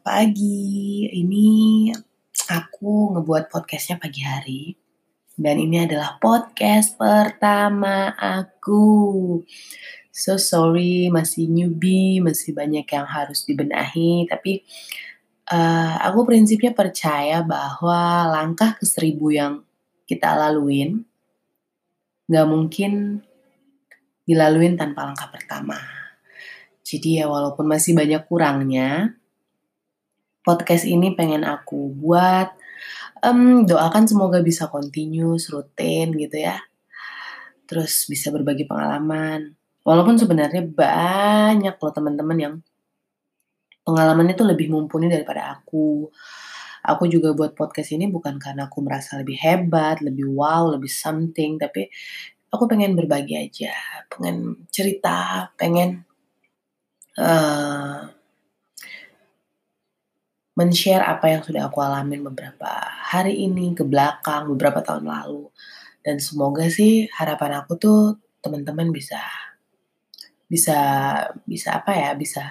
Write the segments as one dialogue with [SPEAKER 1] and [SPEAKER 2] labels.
[SPEAKER 1] Pagi. Ini aku ngebuat podcastnya pagi hari. Dan ini adalah podcast pertama aku. So sorry, masih newbie, masih banyak yang harus dibenahi. Tapi uh, aku prinsipnya percaya bahwa langkah ke seribu yang kita laluin, nggak mungkin dilaluin tanpa langkah pertama. Jadi ya walaupun masih banyak kurangnya, podcast ini pengen aku buat. Um, doakan semoga bisa continuous, rutin gitu ya. Terus bisa berbagi pengalaman. Walaupun sebenarnya banyak loh teman-teman yang pengalamannya itu lebih mumpuni daripada aku. Aku juga buat podcast ini bukan karena aku merasa lebih hebat, lebih wow, lebih something, tapi aku pengen berbagi aja, pengen cerita, pengen uh, men-share apa yang sudah aku alamin beberapa hari ini ke belakang, beberapa tahun lalu. Dan semoga sih harapan aku tuh teman-teman bisa bisa bisa apa ya, bisa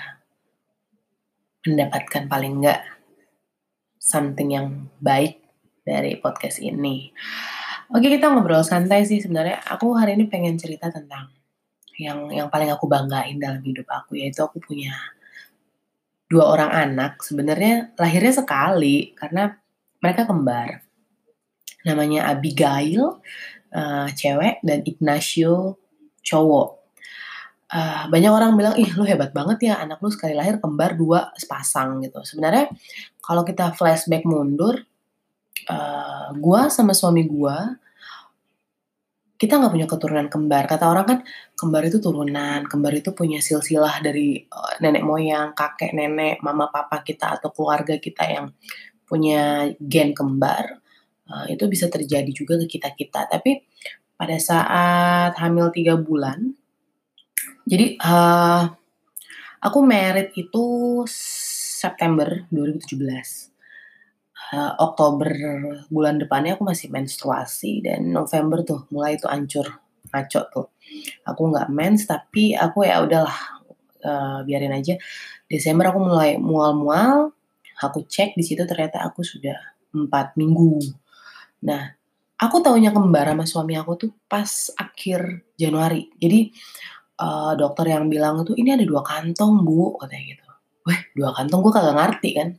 [SPEAKER 1] mendapatkan paling enggak something yang baik dari podcast ini. Oke, kita ngobrol santai sih sebenarnya. Aku hari ini pengen cerita tentang yang yang paling aku banggain dalam hidup aku yaitu aku punya dua orang anak sebenarnya lahirnya sekali karena mereka kembar. Namanya Abigail uh, cewek dan Ignacio cowok. Uh, banyak orang bilang ih lu hebat banget ya anak lu sekali lahir kembar dua sepasang gitu. Sebenarnya kalau kita flashback mundur uh, gua sama suami gua kita nggak punya keturunan kembar. Kata orang kan kembar itu turunan, kembar itu punya silsilah dari uh, nenek moyang, kakek, nenek, mama, papa kita atau keluarga kita yang punya gen kembar. Uh, itu bisa terjadi juga ke kita kita. Tapi pada saat hamil tiga bulan, jadi uh, aku merit itu September 2017 uh, Oktober bulan depannya aku masih menstruasi dan November tuh mulai itu ancur ngaco tuh. Aku nggak mens tapi aku ya udahlah uh, biarin aja. Desember aku mulai mual-mual, aku cek di situ ternyata aku sudah empat minggu. Nah, aku taunya kembar sama suami aku tuh pas akhir Januari. Jadi uh, dokter yang bilang tuh ini ada dua kantong bu katanya gitu. Wah dua kantong gue kagak ngerti kan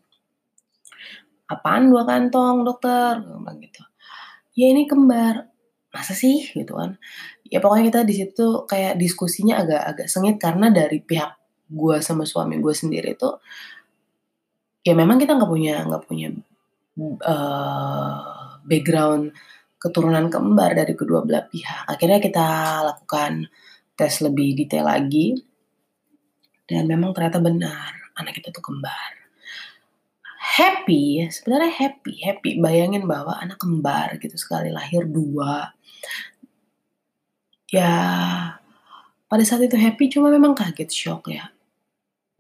[SPEAKER 1] apaan dua kantong dokter? Gitu. Ya ini kembar. Masa sih? Gitu kan. Ya pokoknya kita di situ kayak diskusinya agak agak sengit karena dari pihak gue sama suami gue sendiri itu ya memang kita nggak punya nggak punya uh, background keturunan kembar dari kedua belah pihak. Akhirnya kita lakukan tes lebih detail lagi dan memang ternyata benar anak kita tuh kembar happy, sebenarnya happy, happy. Bayangin bahwa anak kembar gitu sekali lahir dua. Ya, pada saat itu happy cuma memang kaget shock ya.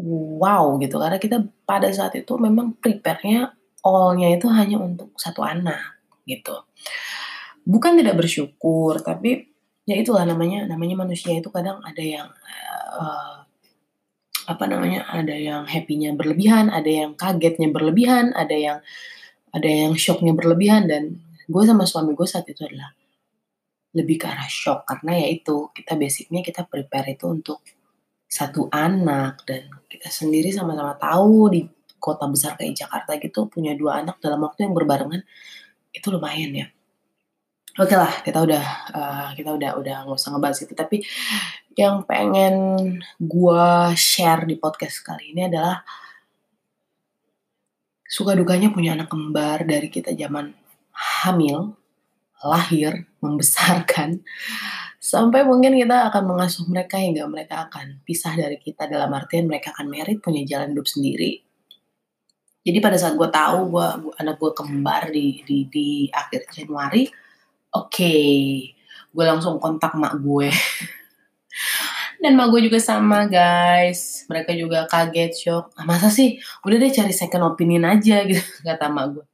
[SPEAKER 1] Wow gitu karena kita pada saat itu memang prepare-nya all-nya itu hanya untuk satu anak gitu. Bukan tidak bersyukur tapi ya itulah namanya namanya manusia itu kadang ada yang uh, apa namanya ada yang happy-nya berlebihan, ada yang kagetnya berlebihan, ada yang ada yang shocknya berlebihan dan gue sama suami gue saat itu adalah lebih ke arah shock karena ya itu kita basicnya kita prepare itu untuk satu anak dan kita sendiri sama-sama tahu di kota besar kayak Jakarta gitu punya dua anak dalam waktu yang berbarengan itu lumayan ya Oke lah, kita udah uh, kita udah udah nggak usah ngebahas itu. Tapi yang pengen gue share di podcast kali ini adalah suka dukanya punya anak kembar dari kita zaman hamil, lahir, membesarkan, sampai mungkin kita akan mengasuh mereka hingga mereka akan pisah dari kita dalam artian mereka akan merit punya jalan hidup sendiri. Jadi pada saat gue tahu gue anak gue kembar di di di akhir Januari, oke okay, gue langsung kontak mak gue. Dan mak gue juga sama guys. Mereka juga kaget shock. Ah, masa sih? Udah deh cari second opinion aja gitu kata mak gue.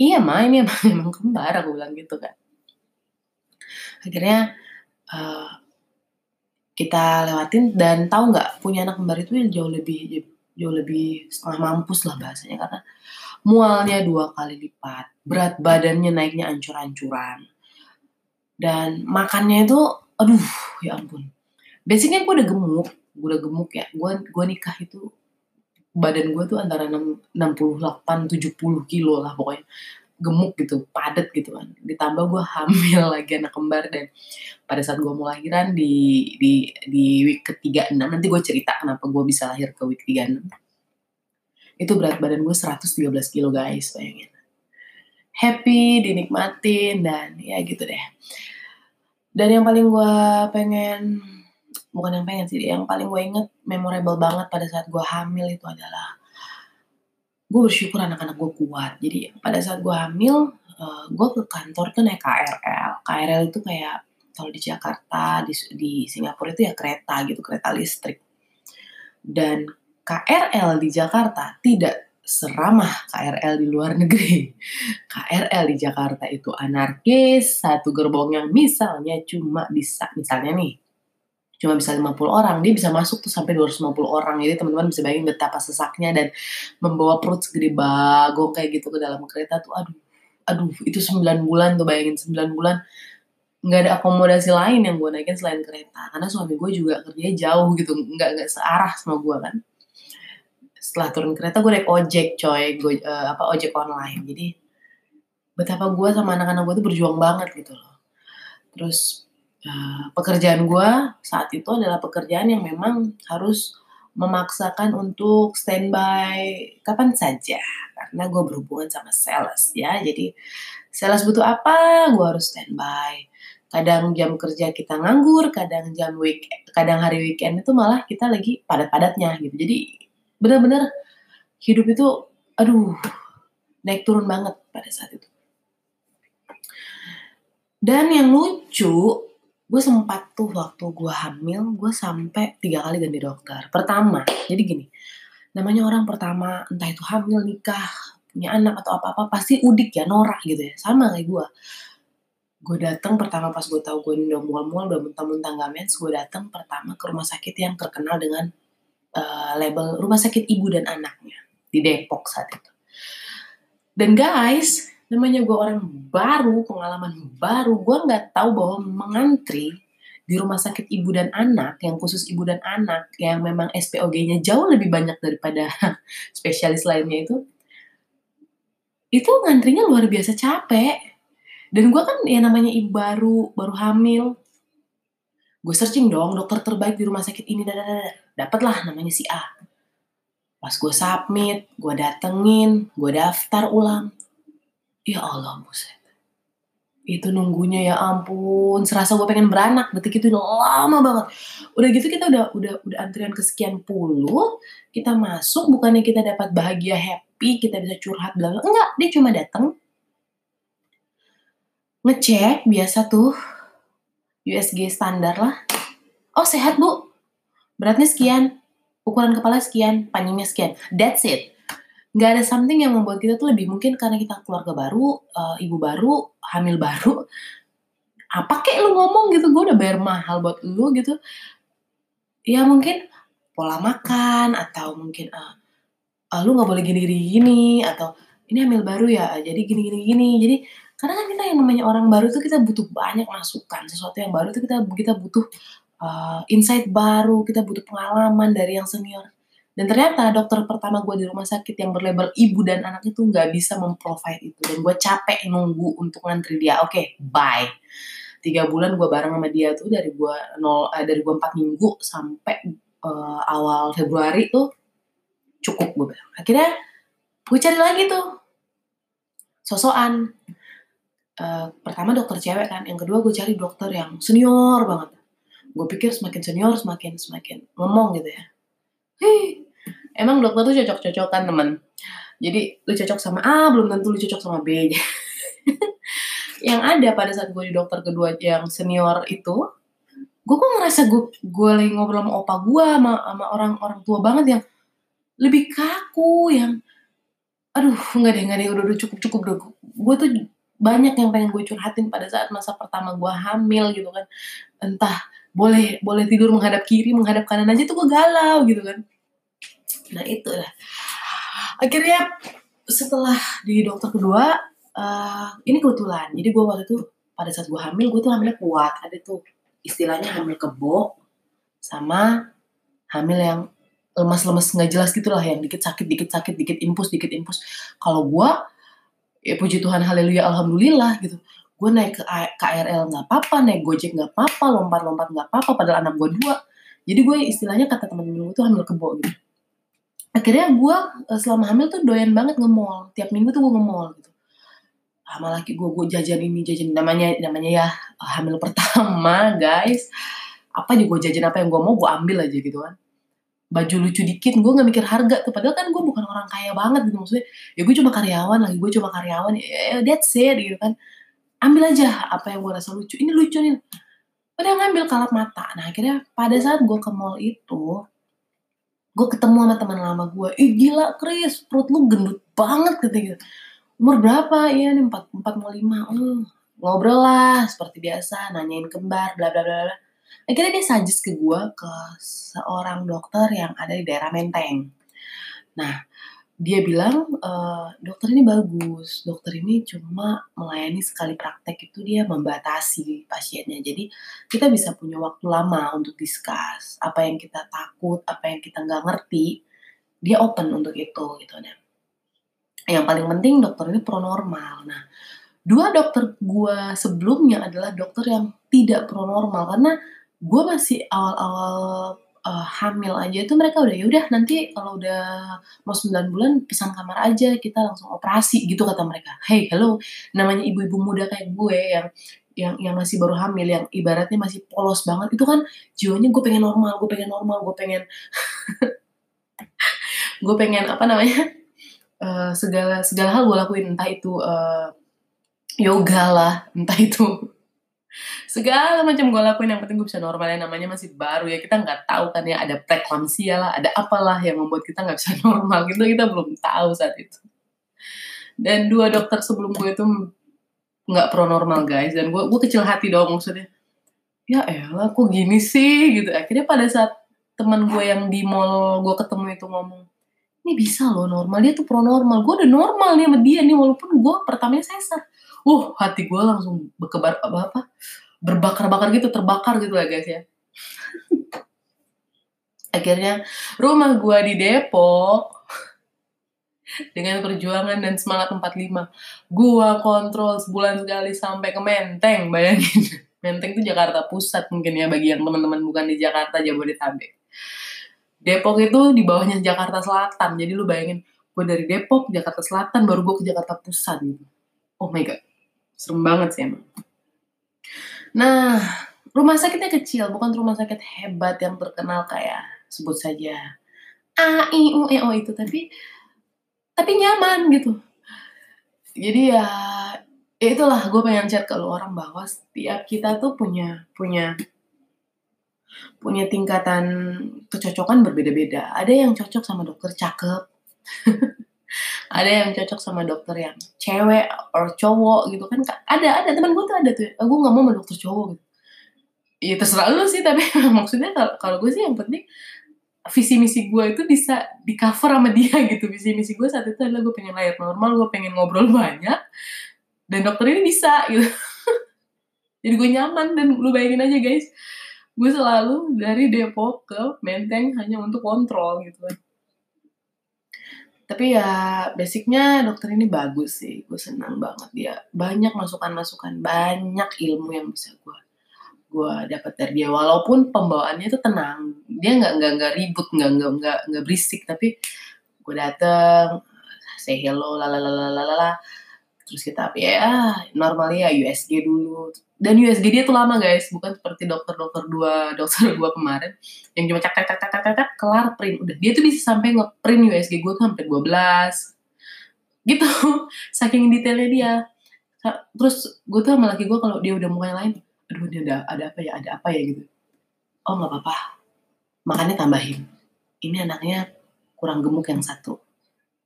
[SPEAKER 1] Iya mah ini emang, emang kembar aku bilang gitu kan akhirnya uh, kita lewatin dan tahu nggak punya anak kembar itu jauh lebih jauh lebih setengah mampus lah bahasanya karena mualnya dua kali lipat. Berat badannya naiknya ancur-ancuran. Dan makannya itu aduh ya ampun. Basicnya gue udah gemuk gue udah gemuk ya. Gue gue nikah itu badan gue tuh antara 6, 68 70 kilo lah pokoknya. Gemuk gitu padat gitu kan. Ditambah gue hamil lagi anak kembar dan pada saat gue mau lahiran di di di week ketiga enam nanti gue cerita kenapa gue bisa lahir ke week tiga enam itu berat badan gue 113 kilo guys bayangin. Happy dinikmatin dan ya gitu deh. Dan yang paling gue pengen bukan yang pengen sih yang paling gue inget memorable banget pada saat gue hamil itu adalah gue bersyukur anak-anak gue kuat. Jadi pada saat gue hamil uh, gue ke kantor tuh naik KRL KRL itu kayak kalau di Jakarta di, di Singapura itu ya kereta gitu kereta listrik. Dan KRL di Jakarta tidak seramah KRL di luar negeri. KRL di Jakarta itu anarkis, satu gerbong yang misalnya cuma bisa, misalnya nih, cuma bisa 50 orang, dia bisa masuk tuh sampai 250 orang. Jadi teman-teman bisa bayangin betapa sesaknya dan membawa perut segede bagong kayak gitu ke dalam kereta tuh aduh. Aduh, itu 9 bulan tuh bayangin 9 bulan nggak ada akomodasi lain yang gue naikin selain kereta karena suami gue juga kerjanya jauh gitu nggak nggak searah sama gue kan setelah turun kereta gue naik ojek coy. Gue uh, apa ojek online. Jadi betapa gue sama anak-anak gue tuh berjuang banget gitu loh. Terus uh, pekerjaan gue saat itu adalah pekerjaan yang memang harus memaksakan untuk standby kapan saja. Karena gue berhubungan sama sales ya. Jadi sales butuh apa gue harus standby. Kadang jam kerja kita nganggur kadang jam week kadang hari weekend itu malah kita lagi padat-padatnya gitu. Jadi benar-benar hidup itu aduh naik turun banget pada saat itu. Dan yang lucu gue sempat tuh waktu gue hamil gue sampai tiga kali ganti dokter. Pertama jadi gini namanya orang pertama entah itu hamil nikah punya anak atau apa apa pasti udik ya norak gitu ya. Sama kayak gue. Gue datang pertama pas gue tahu gue udah mual-mual udah muntah-muntah gak gue datang pertama ke rumah sakit yang terkenal dengan uh, label rumah sakit ibu dan anaknya di Depok saat itu. Dan guys namanya gue orang baru, pengalaman baru, gue nggak tahu bahwa mengantri di rumah sakit ibu dan anak yang khusus ibu dan anak yang memang SPOG-nya jauh lebih banyak daripada spesialis lainnya itu itu ngantrinya luar biasa capek. Dan gue kan ya namanya ibu baru baru hamil. Gue searching dong dokter terbaik di rumah sakit ini dapatlah namanya si A pas gue submit gue datengin gue daftar ulang Ya Allah, buset. Itu nunggunya ya ampun, serasa gue pengen beranak. Detik itu lama banget. Udah gitu kita udah udah udah antrian kesekian puluh, kita masuk bukannya kita dapat bahagia happy, kita bisa curhat bilang enggak, dia cuma datang ngecek biasa tuh USG standar lah. Oh sehat bu, beratnya sekian, ukuran kepala sekian, panjangnya sekian. That's it nggak ada something yang membuat kita tuh lebih mungkin karena kita keluarga baru, uh, ibu baru, hamil baru. Apa kek lu ngomong gitu, gue udah bayar mahal buat lu gitu. Ya mungkin pola makan atau mungkin uh, uh, lu nggak boleh gini-gini atau ini hamil baru ya, jadi gini-gini gini. Jadi karena kan kita yang namanya orang baru tuh kita butuh banyak masukan, sesuatu yang baru tuh kita kita butuh uh, insight baru, kita butuh pengalaman dari yang senior. Dan ternyata dokter pertama gue di rumah sakit yang berlabel ibu dan anak itu nggak bisa memprovide itu. Dan gue capek nunggu untuk ngantri dia. Oke, okay, bye. Tiga bulan gue bareng sama dia tuh dari gue nol eh, dari gue empat minggu sampai uh, awal Februari tuh cukup gue bilang. Akhirnya gue cari lagi tuh sosokan. Uh, pertama dokter cewek kan, yang kedua gue cari dokter yang senior banget. Gue pikir semakin senior semakin semakin ngomong gitu ya. Hei, emang dokter tuh cocok-cocokan teman. Jadi lu cocok sama A belum tentu lu cocok sama B. Yang ada pada saat gue di dokter kedua yang senior itu gue kok ngerasa gue gue lagi ngobrol sama opa gue sama, sama orang orang tua banget yang lebih kaku yang aduh nggak deh nggak deh udah udah cukup cukup udah. Gue tuh banyak yang pengen gue curhatin pada saat masa pertama gue hamil gitu kan. Entah boleh boleh tidur menghadap kiri menghadap kanan aja tuh gue galau gitu kan. Nah itu lah akhirnya setelah di dokter kedua uh, ini kebetulan. Jadi gue waktu itu pada saat gue hamil gue tuh hamilnya kuat. Ada tuh istilahnya hamil kebo sama hamil yang lemas-lemas nggak jelas gitu lah yang dikit sakit dikit sakit dikit impus dikit impus kalau gue ya puji Tuhan haleluya alhamdulillah gitu gue naik ke KRL nggak apa-apa naik gojek nggak apa-apa lompat-lompat nggak apa-apa padahal anak gue dua. Jadi gue istilahnya kata temen-temen gue tuh hamil kebo gitu. Akhirnya gue eh, selama hamil tuh doyan banget nge-mall. Tiap minggu tuh gue nge-mall gitu. Sama laki gue gue jajan ini jajan namanya namanya ya hamil pertama guys. Apa aja gue jajan apa yang gue mau gue ambil aja gitu kan. Baju lucu dikit gue nggak mikir harga tuh. Padahal kan gue bukan orang kaya banget gitu maksudnya. Ya gue cuma karyawan lagi gue cuma karyawan. Ya that's it gitu kan ambil aja apa yang gue rasa lucu. Ini lucu nih. Udah ngambil kalap mata. Nah akhirnya pada saat gue ke mall itu gue ketemu sama teman lama gue ih gila Chris perut lu gendut banget gitu umur berapa? Iya nih empat empat mau lima. Oh, ngobrol lah seperti biasa nanyain kembar bla bla bla bla. Akhirnya dia suggest ke gue ke seorang dokter yang ada di daerah Menteng. Nah dia bilang e, dokter ini bagus dokter ini cuma melayani sekali praktek itu dia membatasi pasiennya. Jadi kita bisa punya waktu lama untuk discuss apa yang kita takut apa yang kita nggak ngerti dia open untuk itu gitu dan yang paling penting dokter ini pro normal nah dua dokter gua sebelumnya adalah dokter yang tidak pro normal karena gue masih awal-awal uh, hamil aja itu mereka udah ya udah nanti kalau udah mau 9 bulan pesan kamar aja kita langsung operasi gitu kata mereka. Hey, hello, namanya ibu-ibu muda kayak gue yang yang yang masih baru hamil yang ibaratnya masih polos banget itu kan jiwanya gue pengen normal, gue pengen normal, gue pengen gue pengen apa namanya? Uh, segala segala hal gue lakuin entah itu uh, yoga lah, entah itu segala macam gue lakuin yang penting gue bisa normal yang namanya masih baru ya. Kita nggak tahu kan ya ada preeklamsia lah ada apalah yang membuat kita nggak bisa normal gitu. Kita belum tahu saat itu. Dan dua dokter sebelum gue itu nggak pro normal guys. Dan gue gue kecil hati dong maksudnya. Ya elah kok gini sih? Gitu. Akhirnya pada saat teman gue yang di mall gue ketemu itu ngomong ini bisa loh normal dia tuh pro normal. Gue udah normal nih sama dia nih walaupun gue pertamanya sesar uh hati gue langsung berkebar apa apa? Berbakar-bakar gitu terbakar gitu lah guys ya. Akhirnya rumah gue di Depok dengan perjuangan dan semangat 45 gue kontrol sebulan sekali sampai ke Menteng bayangin. Menteng itu Jakarta Pusat mungkin ya bagi yang teman-teman bukan di Jakarta Jabodetabek. Depok itu di bawahnya Jakarta Selatan. Jadi lu bayangin gue dari Depok Jakarta Selatan baru gue ke Jakarta Pusat gitu. Oh my god serem banget sih emang Nah, rumah sakitnya kecil, bukan rumah sakit hebat yang terkenal kayak sebut saja A, I, U, E, O itu, tapi tapi nyaman gitu. Jadi ya, ya itulah gue pengen chat ke lu orang bahwa setiap kita tuh punya punya punya tingkatan kecocokan berbeda-beda. Ada yang cocok sama dokter cakep. ada yang cocok sama dokter yang cewek atau cowok gitu kan ada ada. Teman gue tuh ada tuh. Gue nggak mau sama dokter cowok gitu. Ya terserah lu sih tapi maksudnya kalau gue sih yang penting visi misi gue itu bisa di cover sama dia gitu. Visi misi gue saat itu adalah gue pengen lahir normal gue pengen ngobrol banyak dan dokter ini bisa gitu. Jadi gue nyaman dan lu bayangin aja guys. Gue selalu dari Depok ke Menteng hanya untuk kontrol gitu kan tapi ya basicnya dokter ini bagus sih. Gue senang banget dia. Banyak masukan-masukan banyak ilmu yang bisa gue gue dapat dari dia. Walaupun pembawaannya itu tenang. Dia nggak nggak nggak ribut nggak nggak nggak nggak berisik. Tapi gue dateng say hello lalalala terus kita ya normalnya ya USG dulu. Dan USG dia tuh lama guys. Bukan seperti dokter-dokter dua dokter dua kemarin. Yang cuma cak cak cak cak cak, kelar print. Udah dia tuh bisa sampai ngeprint USG gue tuh sampai 12 gitu. Saking detailnya dia. Terus gue tuh sama laki gue kalau dia udah mulai lain aduh dia ada ada apa ya ada apa ya gitu. Oh nggak apa-apa. Makannya tambahin. Ini anaknya kurang gemuk yang satu.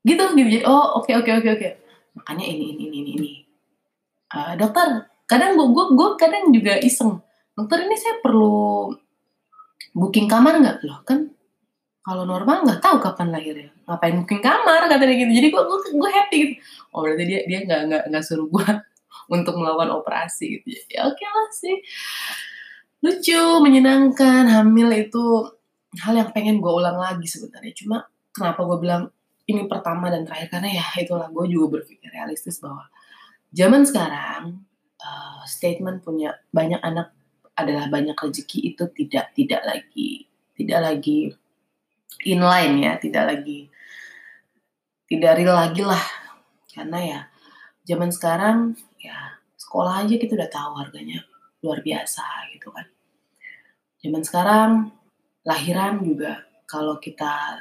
[SPEAKER 1] Gitu gitu oh oke okay, oke okay, oke okay, oke makanya ini ini ini ini uh, dokter kadang gue gue gue kadang juga iseng. Dokter ini saya perlu booking kamar nggak? Loh kan kalau normal nggak tahu kapan lahirnya. Ngapain booking kamar? Katanya gitu. Jadi gue gue gue happy gitu. Oh berarti dia dia nggak nggak nggak suruh gue untuk melakukan operasi gitu ya. Oke okay lah sih. Lucu menyenangkan hamil itu hal yang pengen gue ulang lagi sebenarnya. Cuma kenapa gue bilang ini pertama dan terakhir karena ya itulah gue juga berpikir realistis bahwa zaman sekarang uh, statement punya banyak anak adalah banyak rezeki itu tidak tidak lagi tidak lagi inline ya tidak lagi tidak real lagi lah. Karena ya zaman sekarang ya sekolah aja kita udah tahu harganya luar biasa gitu kan. Zaman sekarang lahiran juga kalau kita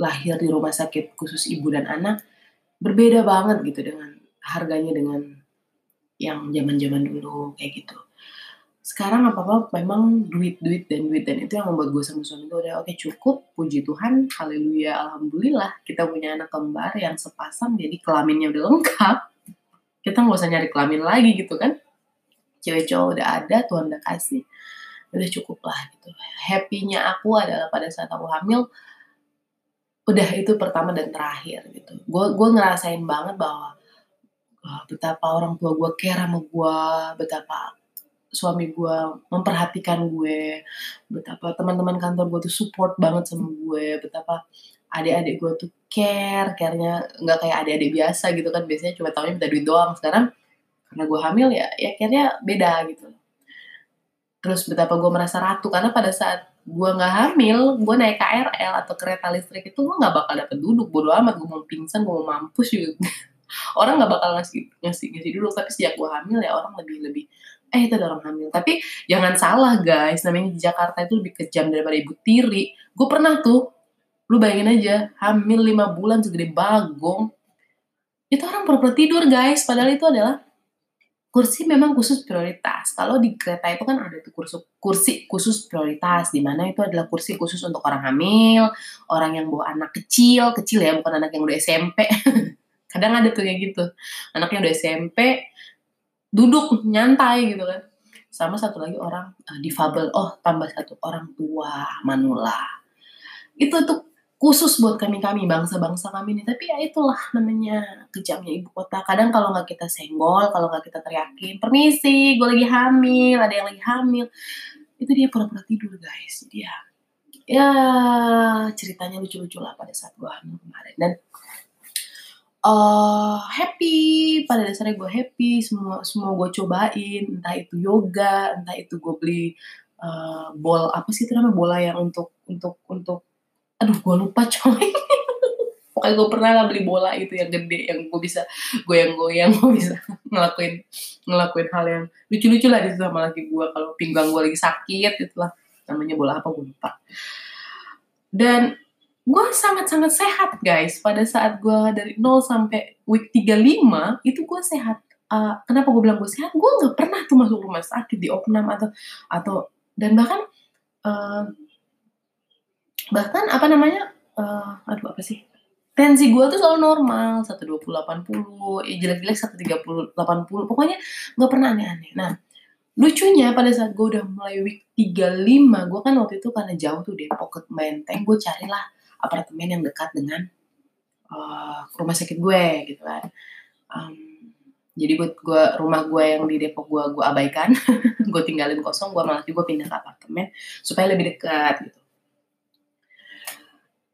[SPEAKER 1] lahir di rumah sakit khusus ibu dan anak berbeda banget gitu dengan harganya dengan yang zaman-zaman dulu kayak gitu. Sekarang apa-apa memang duit, duit, dan duit. Dan itu yang membuat gue sama suami gue udah oke okay, cukup, puji Tuhan, haleluya, alhamdulillah. Kita punya anak kembar yang sepasang, jadi kelaminnya udah lengkap. Kita nggak usah nyari kelamin lagi gitu kan. Cewek cowok udah ada, Tuhan udah kasih. Udah cukup lah gitu. Happy-nya aku adalah pada saat aku hamil, udah itu pertama dan terakhir gitu. Gue gue ngerasain banget bahwa uh, betapa orang tua gue care sama gue betapa suami gue memperhatikan gue betapa teman-teman kantor gue tuh support banget sama gue betapa adik-adik gue tuh care carenya nggak kayak adik-adik biasa gitu kan. Biasanya cuma tahunya minta duit doang. Sekarang karena gue hamil ya ya carenya beda gitu. Terus betapa gue merasa ratu karena pada saat gue nggak hamil, gue naik KRL atau kereta listrik itu gue nggak bakal dapet duduk. Bodo amat, gue mau pingsan, gue mau mampus juga. orang nggak bakal ngasih ngasih ngasih duduk. Tapi sejak gue hamil ya orang lebih lebih eh itu ada orang hamil. Tapi jangan salah guys, namanya di Jakarta itu lebih kejam daripada ibu tiri. Gue pernah tuh, lu bayangin aja, hamil lima bulan segede bagong. Itu orang pura-pura tidur guys, padahal itu adalah kursi memang khusus prioritas. Kalau di kereta itu kan ada tuh kursi, kursi khusus prioritas, di mana itu adalah kursi khusus untuk orang hamil, orang yang bawa anak kecil, kecil ya, bukan anak yang udah SMP. Kadang ada tuh kayak gitu, anaknya udah SMP, duduk nyantai gitu kan. Sama satu lagi orang uh, difabel, oh tambah satu orang tua manula. Itu tuh khusus buat kami-kami bangsa-bangsa kami ini tapi ya itulah namanya kejamnya ibu kota. Kadang kalau nggak kita senggol kalau nggak kita teriakin permisi gue lagi hamil ada yang lagi hamil. Itu dia pura-pura tidur guys. Dia ya ceritanya lucu-lucu lah pada saat gue hamil kemarin. Dan uh, happy pada dasarnya gue happy semua semua gue cobain. Entah itu yoga entah itu gue beli uh, bol apa sih itu namanya bola yang untuk untuk untuk aduh gue lupa coy. Pokoknya gue pernah lah beli bola itu yang gede yang gue bisa goyang-goyang gue bisa ngelakuin ngelakuin hal yang lucu-lucu lah di sama lagi gue kalau pinggang gue lagi sakit itulah namanya bola apa gue lupa. Dan gue sangat-sangat sehat guys. Pada saat gue dari 0 sampai week 35 itu gue sehat. Uh, kenapa gue bilang gue sehat? Gue nggak pernah tuh masuk rumah sakit di opnam atau atau dan bahkan uh, bahkan apa namanya uh, aduh apa sih? Tensi gue tuh selalu normal satu dua puluh delapan puluh eh, jelek-jelek satu tiga puluh delapan puluh pokoknya nggak pernah aneh-aneh. Nah lucunya pada saat gue udah mulai week 35 gue kan waktu itu karena jauh tuh Depok ke Menteng gue carilah apartemen yang dekat dengan uh, rumah sakit gue gitu kan. Um, jadi gue, gue rumah gue yang di Depok gue gue abaikan gue tinggalin kosong gue malah juga pindah ke apartemen supaya lebih dekat gitu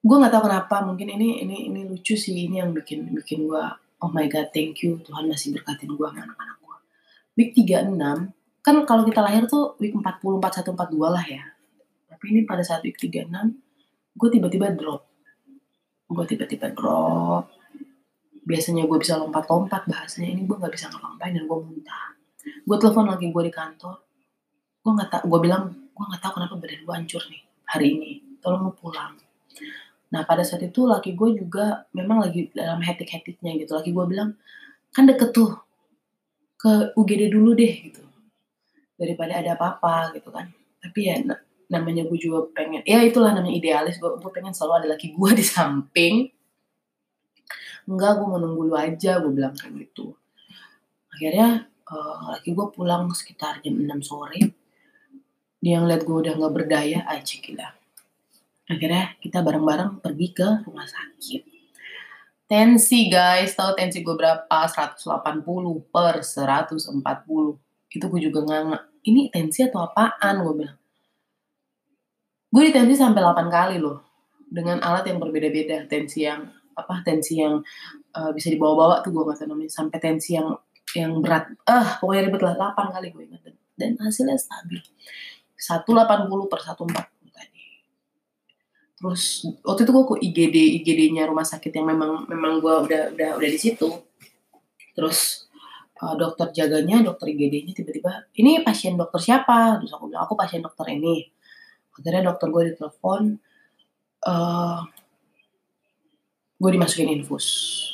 [SPEAKER 1] gue nggak tahu kenapa mungkin ini ini ini lucu sih ini yang bikin bikin gue oh my god thank you Tuhan masih berkatin gue anak-anak gue week 36 kan kalau kita lahir tuh week 40 41 42 lah ya. Tapi ini pada saat week 36 gue tiba-tiba drop. Gue tiba-tiba drop. Biasanya gue bisa lompat-lompat bahasanya ini gue nggak bisa ngapa-ngapain dan gue muntah. Gue telepon lagi gue di kantor. Gue nggak tak gue bilang gue nggak tahu kenapa badan gue hancur nih hari ini. Tolong mau pulang Nah pada saat itu laki gue juga memang lagi dalam hetik-hetiknya gitu. Laki gue bilang, kan deket tuh ke UGD dulu deh gitu. Daripada ada apa-apa gitu kan. Tapi ya namanya gue juga pengen, ya itulah namanya idealis. Gue, gue pengen selalu ada laki gue di samping. Enggak, gue mau nunggu lu aja, gue bilang kayak gitu. Akhirnya uh, laki gue pulang sekitar jam 6 sore. dia ngeliat gue udah nggak berdaya aja gila akhirnya kita bareng-bareng pergi ke rumah sakit. Tensi guys. Tahu tensi gue berapa? 180 per 140 itu gue juga nggak ini tensi atau apaan? Gue bilang. Gue di tensi sampai 8 kali loh dengan alat yang berbeda-beda. Tensi yang apa tensi yang uh, bisa dibawa-bawa tuh gue nggak tahu namanya. Sampai tensi yang yang berat. Ah uh, pokoknya ribet lah. 8 kali gue ingat dan hasilnya stabil. 180 per 140 tadi terus waktu itu gue ke IGD IGD-nya rumah sakit yang memang memang gue udah udah udah di situ. Terus uh, dokter jaganya dokter IGD-nya tiba-tiba ini pasien dokter siapa? Terus aku bilang aku pasien dokter ini. Akhirnya dokter gue ditelepon uh, gue dimasukin infus.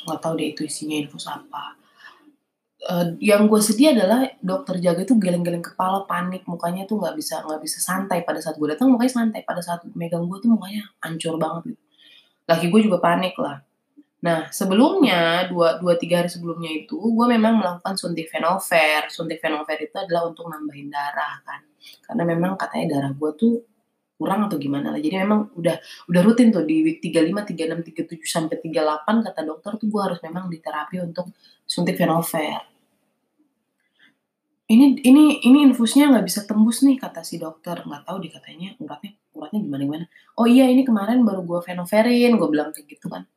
[SPEAKER 1] Nggak tahu deh itu isinya infus apa uh, yang gue sedih adalah dokter jaga itu geleng-geleng kepala panik mukanya tuh nggak bisa nggak bisa santai pada saat gue datang mukanya santai. Pada saat megang gue tuh mukanya hancur banget gitu. Laki gue juga panik lah. Nah sebelumnya dua dua tiga hari sebelumnya itu gue memang melakukan suntik venover suntik venover itu adalah untuk nambahin darah kan. Karena memang katanya darah gue tuh kurang atau gimana lah. Jadi memang udah udah rutin tuh di week 35, 36, 37 sampai 38 kata dokter tuh gue harus memang diterapi untuk suntik venover. Ini ini ini infusnya nggak bisa tembus nih kata si dokter. Nggak tahu dikatanya uratnya uratnya gimana gimana. Oh iya ini kemarin baru gue venoverin gue bilang kayak gitu kan.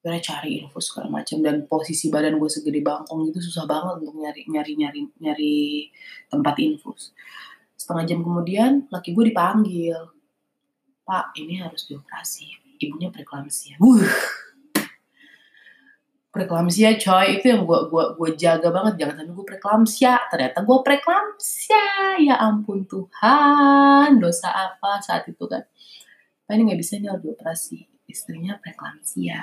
[SPEAKER 1] Gue cari infus segala macam. Dan posisi badan gue segede bangkong itu susah banget untuk nyari nyari nyari nyari tempat infus. Setengah jam kemudian laki gue dipanggil. Pak ini harus dioperasi. Ibunya preeklamsia uh preeklamsia coy. Itu yang gue gua gua jaga banget. Jangan sampai gue preeklamsia ternyata gue preeklamsia ya ampun Tuhan. Dosa apa saat itu kan? Pak ini nggak bisa nih harus dioperasi istrinya preeklamsia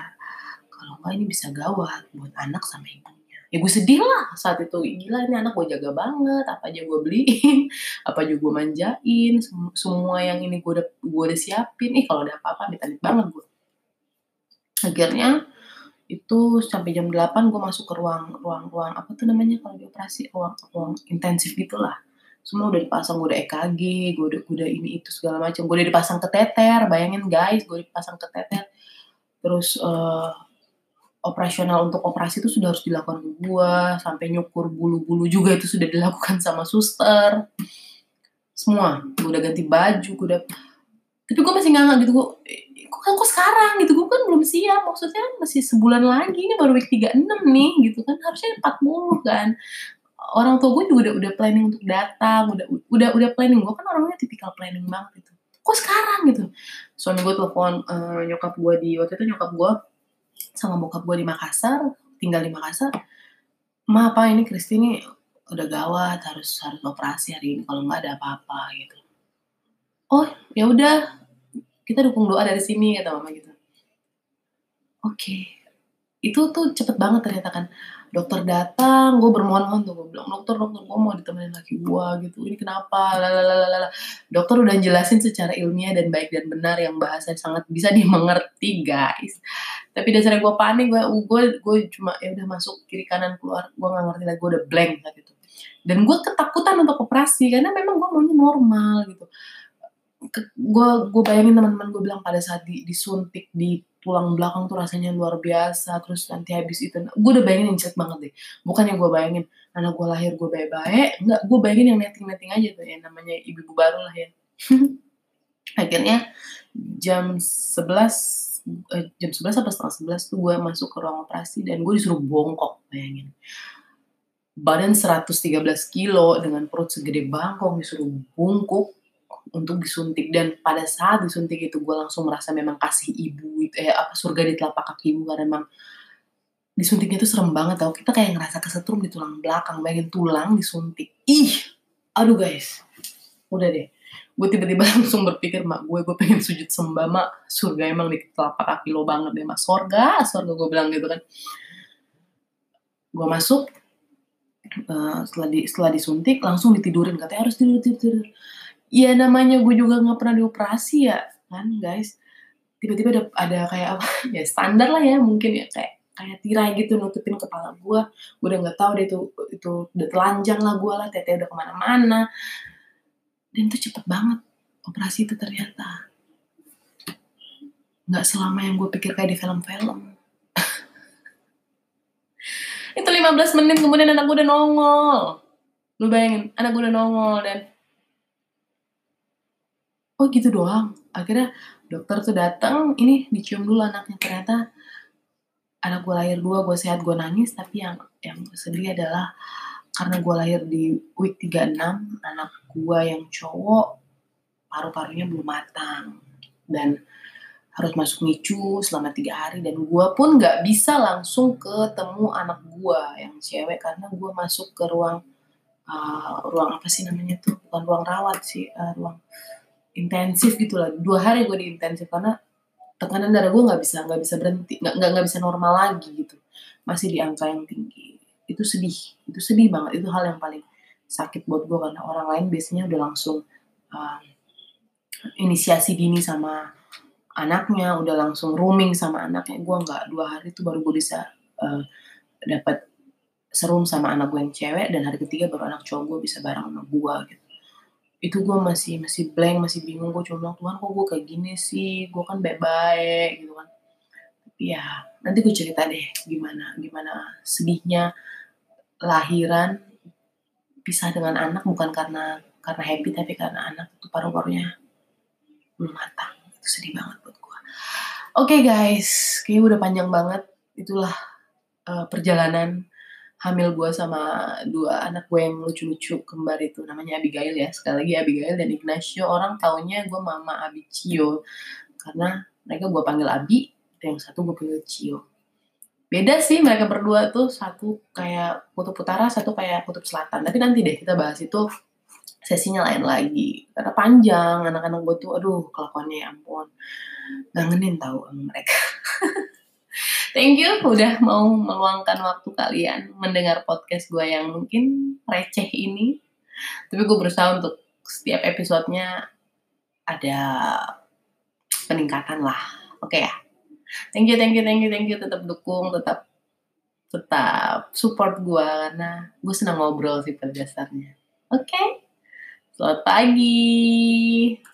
[SPEAKER 1] kalau nggak ini bisa gawat buat anak sama ibu ya gue sedih lah saat itu. Gila ini anak gue jaga banget. Apa aja gue beliin? Apa aja gue manjain? Semua yang ini gue udah gue udah siapin. Ih kalau ada apa-apa minta banget gue akhirnya itu sampai jam 8 gue masuk ke ruang ruang ruang apa tuh namanya kalau di operasi? Ruang ruang intensif gitulah semua udah dipasang gue udah EKG gue udah gue udah ini itu segala macam. Gue udah dipasang keteter bayangin guys gue dipasang keteter terus uh, operasional untuk operasi itu sudah harus dilakukan ke gue sampai nyukur bulu-bulu juga itu sudah dilakukan sama suster. Semua gue udah ganti baju gue udah tapi gue masih nggak gitu gue kok, kok sekarang? Gitu. Gue kan belum siap. Maksudnya masih sebulan lagi ini baru week 36 nih gitu kan. Harusnya 40 kan. Orang tua gue juga udah udah planning untuk datang udah udah udah planning. Gue kan orangnya tipikal planning banget gitu. Kok sekarang? Gitu. Suami gue telepon uh, nyokap gue di waktu itu nyokap gue sama bokap gue di Makassar tinggal di Makassar. Ma apa ini Kristi ini udah gawat harus harus operasi hari ini. Kalau nggak ada apa-apa gitu. Oh ya udah kita dukung doa dari sini kata mama gitu. Oke. Okay. itu tuh cepet banget ternyata kan. Dokter datang gue bermohon-mohon tuh gue bilang dokter dokter gue mau ditemenin laki gue gitu. Ini kenapa? Lalalala dokter udah jelasin secara ilmiah dan baik dan benar yang bahasa sangat bisa dimengerti guys. Tapi dasarnya gue panik gue gue gue cuma ya udah masuk kiri kanan keluar. Gue nggak ngerti lagi gue udah blank saat itu dan gue ketakutan untuk operasi karena memang gue maunya normal gitu gue gue bayangin teman-teman gue bilang pada saat di, disuntik di tulang belakang tuh rasanya luar biasa terus nanti habis itu gue udah bayangin yang jelek banget deh. Bukan yang gue bayangin anak gue lahir gue baik-baik enggak gue bayangin yang netting-netting aja tuh yang namanya ibu-ibu baru lah ya. Akhirnya jam 11 eh, jam 11 apa setengah 11 tuh gue masuk ke ruang operasi dan gue disuruh bongkok bayangin. Badan 113 kilo dengan perut segede bangkong disuruh bungkuk untuk disuntik. Dan pada saat disuntik itu gue langsung merasa memang kasih ibu eh apa surga di telapak kaki ibu karena memang disuntiknya itu serem banget tau. Kita kayak ngerasa kesetrum di tulang belakang bayangin tulang disuntik. Ih aduh guys. Udah deh. Gue tiba-tiba langsung berpikir mak gue gue pengen sujud sembah mak. Surga emang di telapak kaki lo banget deh mak. Surga surga gue bilang gitu kan. Gue masuk uh, setelah di setelah disuntik langsung ditidurin. Katanya harus tidur tidur, tidur ya namanya gue juga nggak pernah dioperasi ya kan guys. Tiba-tiba ada, ada kayak apa ya standar lah ya mungkin ya kayak kayak tirai gitu nutupin kepala gue gue udah nggak tahu deh itu itu udah telanjang lah gue lah tete udah ke mana-mana. Dan itu cepet banget operasi itu ternyata. Nggak selama yang gue pikir kayak di film-film. Itu 15 menit kemudian anak gue udah nongol. Lu bayangin anak gue udah nongol dan oh gitu doang. Akhirnya dokter tuh datang ini dicium dulu anaknya. Ternyata anak gue lahir dua gue sehat gue nangis. Tapi yang yang sedih adalah karena gue lahir di week 36 anak gue yang cowok paru-parunya belum matang dan harus masuk NICU selama tiga hari. Dan gue pun nggak bisa langsung ketemu anak gue yang cewek karena gue masuk ke ruang uh, ruang apa sih namanya tuh? Bukan ruang rawat sih uh, ruang intensif gitu lah. Dua hari gue di intensif karena tekanan darah gue nggak bisa nggak bisa berhenti nggak nggak bisa normal lagi gitu. Masih di angka yang tinggi. Itu sedih itu sedih banget. Itu hal yang paling sakit buat gue karena orang lain biasanya udah langsung uh, inisiasi dini sama anaknya udah langsung rooming sama anaknya. Gue nggak dua hari itu baru gue bisa uh, dapat serum sama anak gue yang cewek dan hari ketiga baru anak cowok gue bisa bareng sama gue gitu itu gue masih masih blank masih bingung. Gue cuma bilang Tuhan kok gue kayak gini sih? Gue kan baik-baik gitu kan. Tapi ya nanti gue cerita deh gimana gimana sedihnya lahiran pisah dengan anak bukan karena karena happy tapi karena anak. Itu paru-parunya belum matang itu sedih banget buat gue oke okay, guys. Kayaknya udah panjang banget. Itulah uh, perjalanan hamil gue sama dua anak gue yang lucu-lucu kembar itu namanya Abigail ya. Sekali lagi Abigail dan Ignacio orang taunya gue mama Abicio karena mereka gue panggil Abi yang satu gue panggil Cio. Beda sih mereka berdua tuh satu kayak kutub utara satu kayak kutub selatan. Tapi nanti deh kita bahas itu sesinya lain lagi. Karena panjang anak-anak gue tuh aduh kelakuannya ya ampun. Ngangenin tahu mereka thank you udah mau meluangkan waktu kalian mendengar podcast gue yang mungkin receh ini. Tapi gue berusaha untuk setiap episodenya ada peningkatan lah. Oke okay ya? Thank you thank you thank you thank you. Tetap dukung tetap tetap support gue karena gue senang ngobrol sih pada dasarnya. Oke? Okay? Selamat pagi.